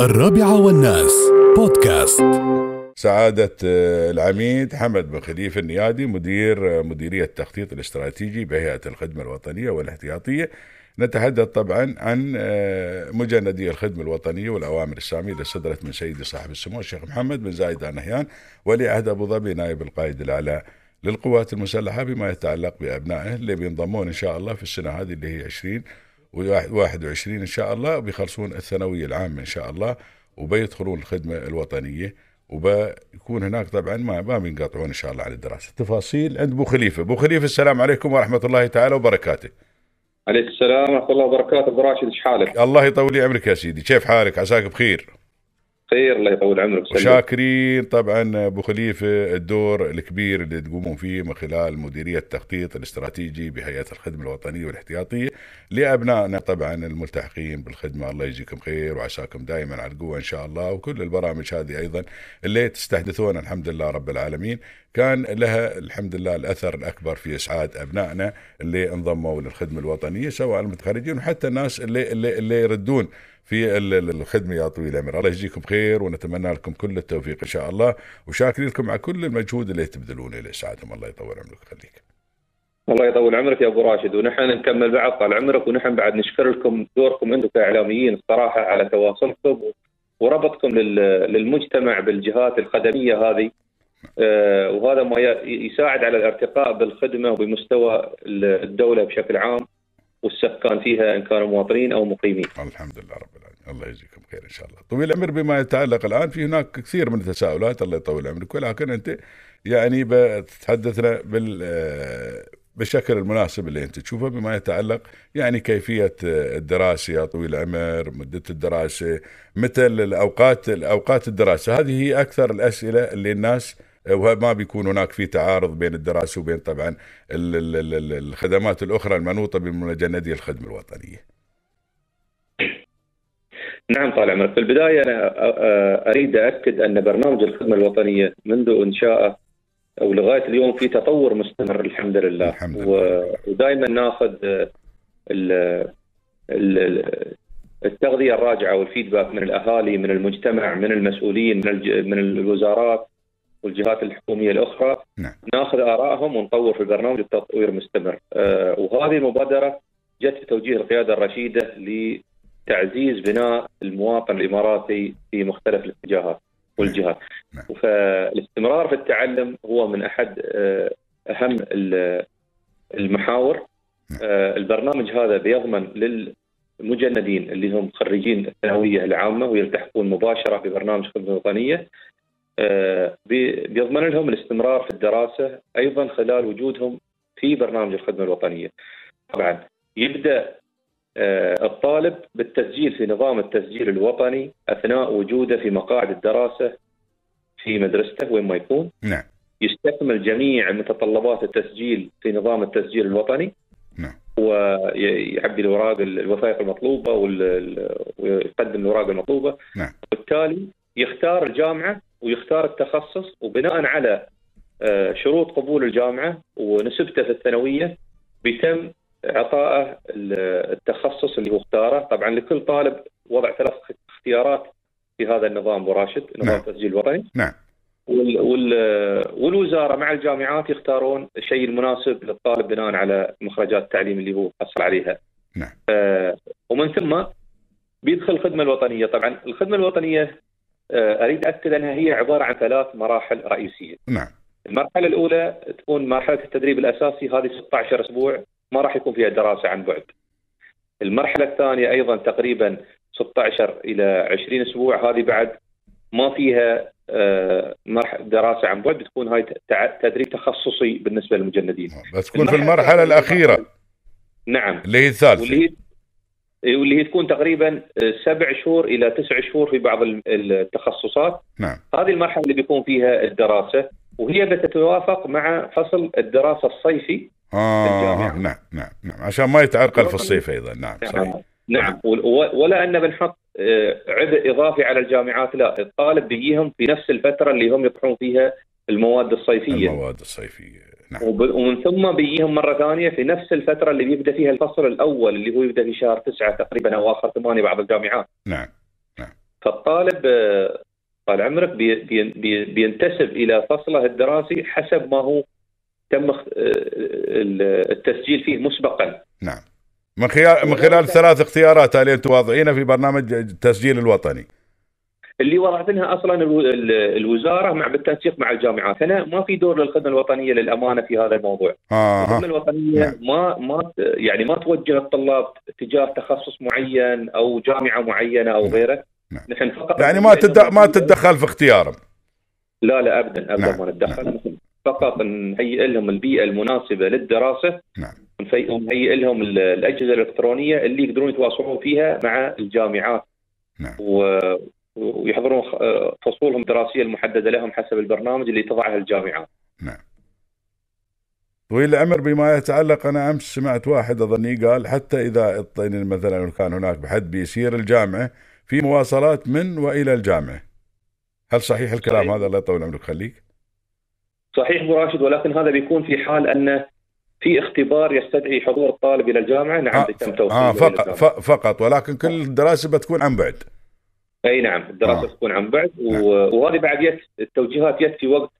الرابعة والناس. بودكاست. سعادة آه، العميد حمد بن خليفة النيادي مدير آه، مديرية التخطيط الاستراتيجي بهيئة الخدمة الوطنية والاحتياطية. نتحدث طبعا عن آه، مجندي الخدمة الوطنية والأوامر السامية اللي صدرت من سيدي صاحب السمو الشيخ محمد بن زايد آل نهيان ولي عهد أبو ظبي نائب القائد الأعلى للقوات المسلحة بما يتعلق بأبنائه اللي بينضمون إن شاء الله في السنة هذه اللي هي 20 و21 إن شاء الله بيخلصون الثانوية العامة إن شاء الله وبيدخلون الخدمة الوطنية وبيكون هناك طبعا ما ما بينقطعون إن شاء الله عن الدراسة. تفاصيل عند أبو خليفة، أبو خليفة السلام عليكم ورحمة الله تعالى وبركاته. عليك السلام ورحمة الله وبركاته أبو راشد إيش حالك؟ الله يطول لي عمرك يا سيدي، كيف حالك؟ عساك بخير. خير الله يطول عمرك سلم. وشاكرين طبعا أبو خليفة الدور الكبير اللي تقومون فيه من خلال مديرية التخطيط الاستراتيجي بهيئة الخدمة الوطنية والاحتياطية لأبنائنا طبعا الملتحقين بالخدمة. الله يجزيكم خير وعساكم دائما على القوة إن شاء الله. وكل البرامج هذه أيضا اللي تستحدثون الحمد لله رب العالمين. كان لها الحمد لله الأثر الأكبر في إسعاد أبنائنا اللي انضموا للخدمة الوطنية سواء المتخرجين وحتى الناس اللي اللي, اللي يردون في ال- ال- الخدمة يا طويل العمر. الله يجزيكم خير ونتمنى لكم كل التوفيق إن شاء الله. وشاكرين لكم على كل المجهود اللي تبذلونه لاسعادهم الله يطول عمرك خليك الله يطول عمرك يا أبو راشد. ونحن نكمل بعض طال عمرك ونحن بعد نشكر لكم دوركم. أنتم كإعلاميين الصراحة على تواصلكم وربطكم لل- للمجتمع بالجهات الخدميه هذه. آه، وهذا ما يساعد على الارتقاء بالخدمة وبمستوى ال- الدولة بشكل عام والسكان فيها إن كانوا مواطنين أو مقيمين. الحمد لله رب العالمين الله يجزيكم خير إن شاء الله طويل العمر بما يتعلق الآن في هناك كثير من التساؤلات الله يطول عمرك ولكن أنت يعني بتحدثنا بال آه، بالشكل المناسب اللي أنت تشوفه بما يتعلق يعني كيفية آه، الدراسة يا طويل العمر مدة الدراسة متى الأوقات الأوقات الدراسة هذه هي أكثر الأسئلة اللي الناس وما بيكون هناك في تعارض بين الدراسة وبين طبعا ال- ال- ال- ال- الخدمات الأخرى المنوطة بمجندي الخدمة الوطنية. نعم طال عمرك في البداية أنا أ- أ- أريد أكد أن برنامج الخدمة الوطنية منذ إنشائه أو لغاية اليوم في تطور مستمر الحمد لله الحمد لله. و- ودائما ناخذ ال- ال- التغذية الراجعة والفيدباك من الأهالي من المجتمع من المسؤولين من الج- من الوزارات والجهات الحكومية الأخرى نعم. ناخذ آرائهم ونطور في البرنامج التطوير مستمر وهذه المبادرة جت في توجيه القيادة لتعزيز بناء المواطن الإماراتي في مختلف الاتجاهات والجهات نعم. فالاستمرار في التعلم هو من أحد آه، ال- المحاور نعم. آه، البرنامج هذا بيضمن للمجندين اللي هم خريجين الثانوية العامة ويلتحقون مباشرة ببرنامج خدمة وطنية آه، بي- بيضمن لهم الاستمرار في الدراسة أيضا خلال وجودهم في برنامج الخدمة الوطنية طبعا يبدأ آه، الطالب بالتسجيل في نظام التسجيل الوطني أثناء وجوده في مقاعد الدراسة في مدرسته وين ما يكون نعم يستكمل جميع متطلبات التسجيل في نظام التسجيل الوطني نعم. ويعبي الاوراق الوثائق المطلوبة ويقدم الاوراق المطلوبة نعم. وبالتالي يختار الجامعة ويختار التخصص وبناء على آه، شروط قبول الجامعة ونسبته في الثانوية بيتم اعطائه ال- التخصص اللي هو اختاره طبعا لكل طالب وضع ثلاث اختيارات في هذا النظام أبو راشد نظام نعم. التسجيل الوطني نعم وال وال والوزارة مع الجامعات يختارون الشيء المناسب للطالب بناء على مخرجات التعليم اللي هو حصل عليها. نعم. آه ومن ثم بيدخل الخدمة الوطنية، طبعا الخدمة الوطنية آه أريد أكد أنها هي عبارة عن ثلاث مراحل رئيسية. نعم المرحلة الأولى تكون مرحلة التدريب الأساسي هذه 16 أسبوع ما راح يكون فيها دراسة عن بعد. المرحلة الثانية أيضا تقريبا 16 إلى 20 أسبوع. هذه بعد ما فيها آه، دراسة عن بعد بتكون هاي تدريب تخصصي بالنسبة للمجندين. بس تكون في المرحلة الأخيرة. نعم. اللي هي الثالثة. واللي هي واللي هي تكون تقريبا آه، سبع شهور إلى تسع شهور في بعض ال- التخصصات. نعم. هذه المرحلة اللي بيكون فيها الدراسة وهي بتتوافق مع فصل الدراسة الصيفي. الجامعة. نعم نعم نعم. عشان ما يتعرقل في الصيف أيضا. نعم صحيح. نعم. نعم. ولا أن بنحط آه، عبء إضافي على الجامعات لا. الطالب بيجيهم في نفس الفترة اللي هم يطرحون فيها المواد الصيفية. المواد الصيفية. نعم. وب- ومن ثم بيجيهم مرة ثانية في نفس الفترة اللي بيبدأ فيها الفصل الأول اللي هو يبدأ في شهر تسعة تقريبا أو آخر ثمانية بعض الجامعات. نعم. فالطالب آه، طال عمرك بي بي بي بينتسب إلى فصله الدراسي حسب ما هو تم اخ- آه، التسجيل فيه مسبقا نعم من خلال من خلال ثلاث اختيارات اللي أنتم واضعينها في برنامج التسجيل الوطني اللي وضعتنها أصلا الو- ال- الوزارة مع بالتنسيق مع الجامعات، هنا ما في دور للخدمة الوطنية للأمانة في هذا الموضوع. آه الخدمة. الوطنية نعم. ما ما يعني ما توجه الطلاب تجاه تخصص معين أو جامعة معينة أو نعم. غيره. نعم. نحن فقط يعني ما تد... ما تتدخل في اختيارهم لا لا ابدا ابدا نعم. ما نتدخل نحن فقط نهيئ لهم البيئة المناسبة للدراسة نعم. ونهيئ لهم ال- الأجهزة الإلكترونية اللي يقدرون يتواصلون فيها مع الجامعات. نعم. و- ويحضرون فصولهم الدراسية المحددة لهم حسب البرنامج اللي تضعه الجامعات. نعم. طويل العمر بما يتعلق أنا أمس سمعت واحد أظني قال حتى إذا الطين مثلا كان هناك بحد بيسير الجامعة في مواصلات من وإلى الجامعة. هل صحيح الكلام صحيح. هذا الله يطول عمرك خليك؟ صحيح أبو راشد ولكن هذا بيكون في حال أن في اختبار يستدعي حضور الطالب إلى الجامعة نعم آه. توصيله آه فقط. فقط ولكن كل الدراسة بتكون عن بعد أي نعم الدراسة آه. تكون عن بعد. نعم. وهذه بعد يت... التوجيهات يت في وقت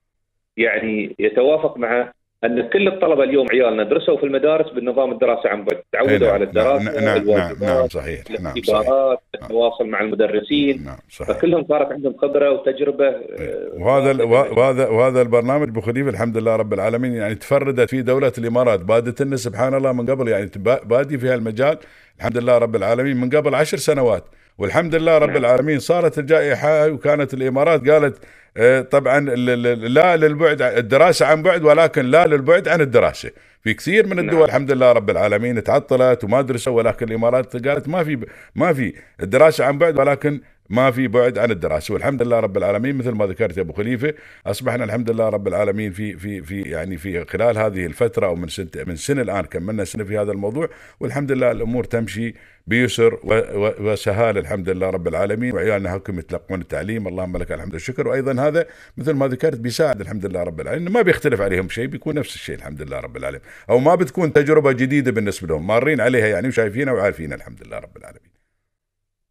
يعني يتوافق مع أن كل الطلبة اليوم عيالنا درسوا في المدارس بالنظام الدراسه عن بعد تعودوا نعم. على الدراسة نعم نعم نعم, الواجبات نعم صحيح نعم صحيح. الاختبارات التواصل مع المدرسين. نعم صحيح. فكلهم صارت عندهم خبرة وتجربة آه، وهذا ال- وهذا وهذا البرنامج أبو خليفة الحمد لله رب العالمين يعني تفردت فيه دولة الإمارات. بادت لنا سبحان الله من قبل يعني بادي في هالمجال الحمد لله رب العالمين من قبل عشر سنوات. والحمد لله رب نعم. العالمين صارت الجائحة وكانت الإمارات قالت آه، طبعا لا للبعد الدراسة عن بعد ولكن لا للبعد عن الدراسة في كثير من الدول نعم. الحمد لله رب العالمين تعطلت وما درسوا ولكن الإمارات قالت ما في ما في الدراسة عن بعد ولكن ما في بعد عن الدراسة. والحمد لله رب العالمين مثل ما ذكرت يا أبو خليفة أصبحنا الحمد لله رب العالمين في في في يعني في خلال هذه الفترة أو من سنة من سنة الآن كملنا سنة في هذا الموضوع. والحمد لله الأمور تمشي بيسر و- و- وسهاله الحمد لله رب العالمين. وعيالنا هكم يتلقون التعليم. اللهم لك الحمد والشكر. وأيضا هذا مثل ما ذكرت بيساعد الحمد لله رب العالمين. ما بيختلف عليهم شيء بيكون نفس الشيء الحمد لله رب العالمين. أو ما بتكون تجربة جديدة بالنسبة لهم مارين عليها يعني وشايفينها وعارفينها الحمد لله رب العالمين.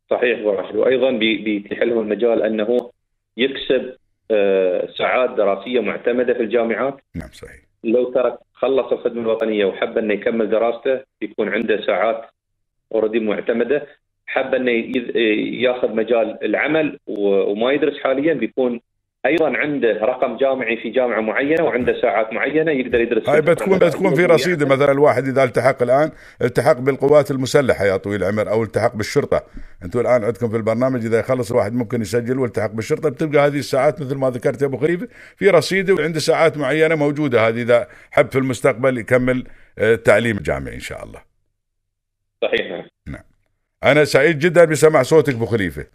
صحيح أبو راشد. وأيضا بي- بيتيح لهم المجال أنه يكسب آه، ساعات دراسية معتمدة في الجامعات. نعم صحيح. لو ترك خلص الخدمة الوطنية وحب أنه يكمل دراسته يكون عنده ساعات already معتمدة. حب أنه يذ- ياخذ مجال العمل وما يدرس حاليا بيكون أيضا عنده رقم جامعي في جامعة معينة وعنده ساعات معينة يقدر يدرس هاي بتكون بتكون في رصيد مثلا الواحد إذا التحق الآن التحق بالقوات المسلحة يا طويل العمر أو التحق بالشرطة. أنتم الآن عندكم في البرنامج إذا يخلص الواحد ممكن يسجل والتحق بالشرطة. بتبقى هذه الساعات مثل ما ذكرت يا أبو خليفه في رصيد وعنده ساعات معينة موجودة. هذه إذا حب في المستقبل يكمل آه، التعليم الجامعي إن شاء الله. صحيح نعم. أنا سعيد جدا بسمع صوتك أبو خليفه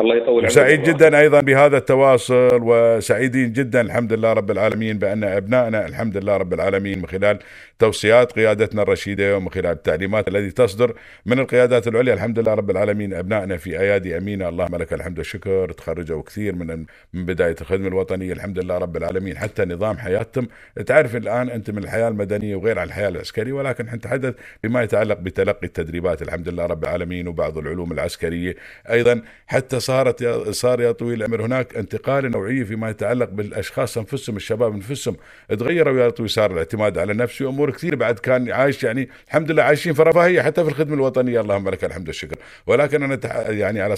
الله يطول عمرك. وسعيد أبو جدا أيضا بهذا التواصل وسعيدين جدا الحمد لله رب العالمين بأن أبنائنا الحمد لله رب العالمين من خلال توصيات قيادتنا الرشيدة ومن خلال التعليمات التي تصدر من القيادات العليا. الحمد لله رب العالمين أبنائنا في أيادي أمينة. اللهم لك الحمد والشكر. تخرجوا كثير من من بداية الخدمة الوطنية. الحمد لله رب العالمين. حتى نظام حياتهم. تعرف الآن أنت من الحياة المدنية وغير عن الحياة العسكرية ولكن نتحدث بما يتعلق بتلقي التدريبات. الحمد لله رب العالمين. وبعض العلوم العسكرية أيضا. حتى صارت صار يا طويل العمر هناك انتقال نوعيه فيما يتعلق بالأشخاص أنفسهم الشباب أنفسهم. تغيروا يا طويل صار الاعتماد على النفس وأمور كثير. بعد كان عايش يعني الحمد لله عايشين في رفاهية حتى في الخدمة الوطنية. اللهم لك الحمد والشكر. ولكن أنا يعني على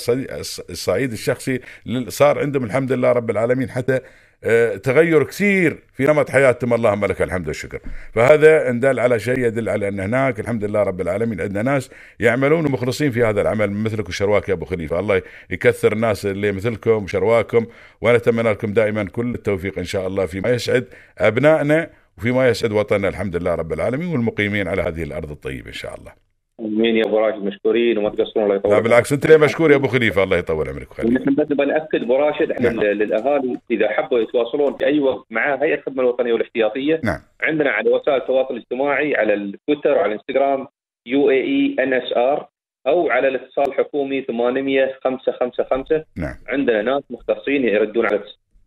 الصعيد- الشخصي صار عندهم الحمد لله رب العالمين حتى تغير كثير في نمط حياتهم. اللهم لك الحمد والشكر. فهذا إن دل على شيء يدل على أن هناك الحمد لله رب العالمين عندنا ناس يعملون ومخلصين في هذا العمل مثلك وشرواك يا أبو خليفة. الله يكثر الناس اللي مثلكم وشرواكم ونتمنى لكم دائما كل التوفيق إن شاء الله فيما يسعد أبنائنا وفيما يسعد وطننا. الحمد لله رب العالمين والمقيمين على هذه الأرض الطيبة إن شاء الله. امين يا أبو راشد مشكورين وما تقصرون الله يطول لا. بالعكس أنت ليه مشكور يا أبو خليفة الله يطول عمرك ويخليك. ونحن بس نبغى ناكد أبو راشد إحنا نعم. لل- للاهالي إذا حبوا يتواصلون في أي وقت مع هيئه الخدمة الوطنية والاحتياطية نعم عندنا على وسائل التواصل الاجتماعي على التويتر وعلى الإنستغرام يو اي إي إن إس آر أو على الاتصال الحكومي 800 555 نعم عندنا ناس مختصين يردون على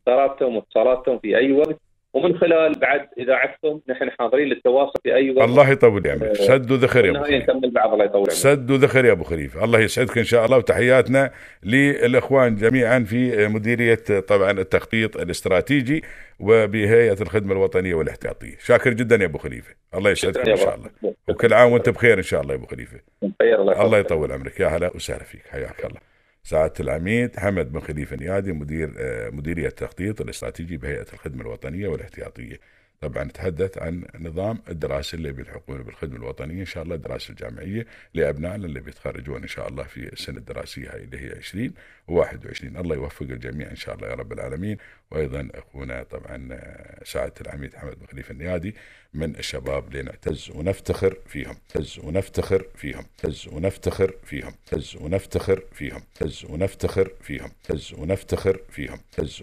اتصالاتهم واتصالاتهم في أي وقت ومن خلال بعد اذاعتكم نحن حاضرين للتواصل في أي وقت. الله يطول عمرك سد وذخر يا أبو خليفة. نكمل بعض الله يطول عمرك. سد وذخر يا أبو خليفة. الله يسعدك إن شاء الله وتحياتنا للإخوان جميعا في مديرية طبعا التخطيط الاستراتيجي وبهيئة الخدمة الوطنية والاحتياطية. شاكر جدا يا أبو خليفة. الله يسعدك إن شاء. الله. وكل عام وأنت بخير إن شاء الله يا أبو خليفة. الله. يطول عمرك. يا هلا وسهلا فيك. حياك الله. سعادة العميد حمد بن خليفة نيادي مدير آه، مديرية التخطيط الاستراتيجي بهيئة الخدمة الوطنية والاحتياطية. طبعا نتحدث عن نظام الدراسة اللي بيلحقون بالخدمة الوطنية إن شاء الله الدراسة الجامعية لأبنائنا اللي بيتخرجون إن شاء الله في السنة الدراسية هاي اللي هي 20 و21 الله يوفق الجميع إن شاء الله يا رب العالمين. وأيضا أخونا طبعا آه، سعادة العميد حمد بن خليفة النيادي من الشباب اللي نعتز ونفتخر فيهم. تز ونفتخر فيهم. تز ونفتخر فيهم. تز ونفتخر فيهم. تز ونفتخر فيهم. تز ونفتخر فيهم. تز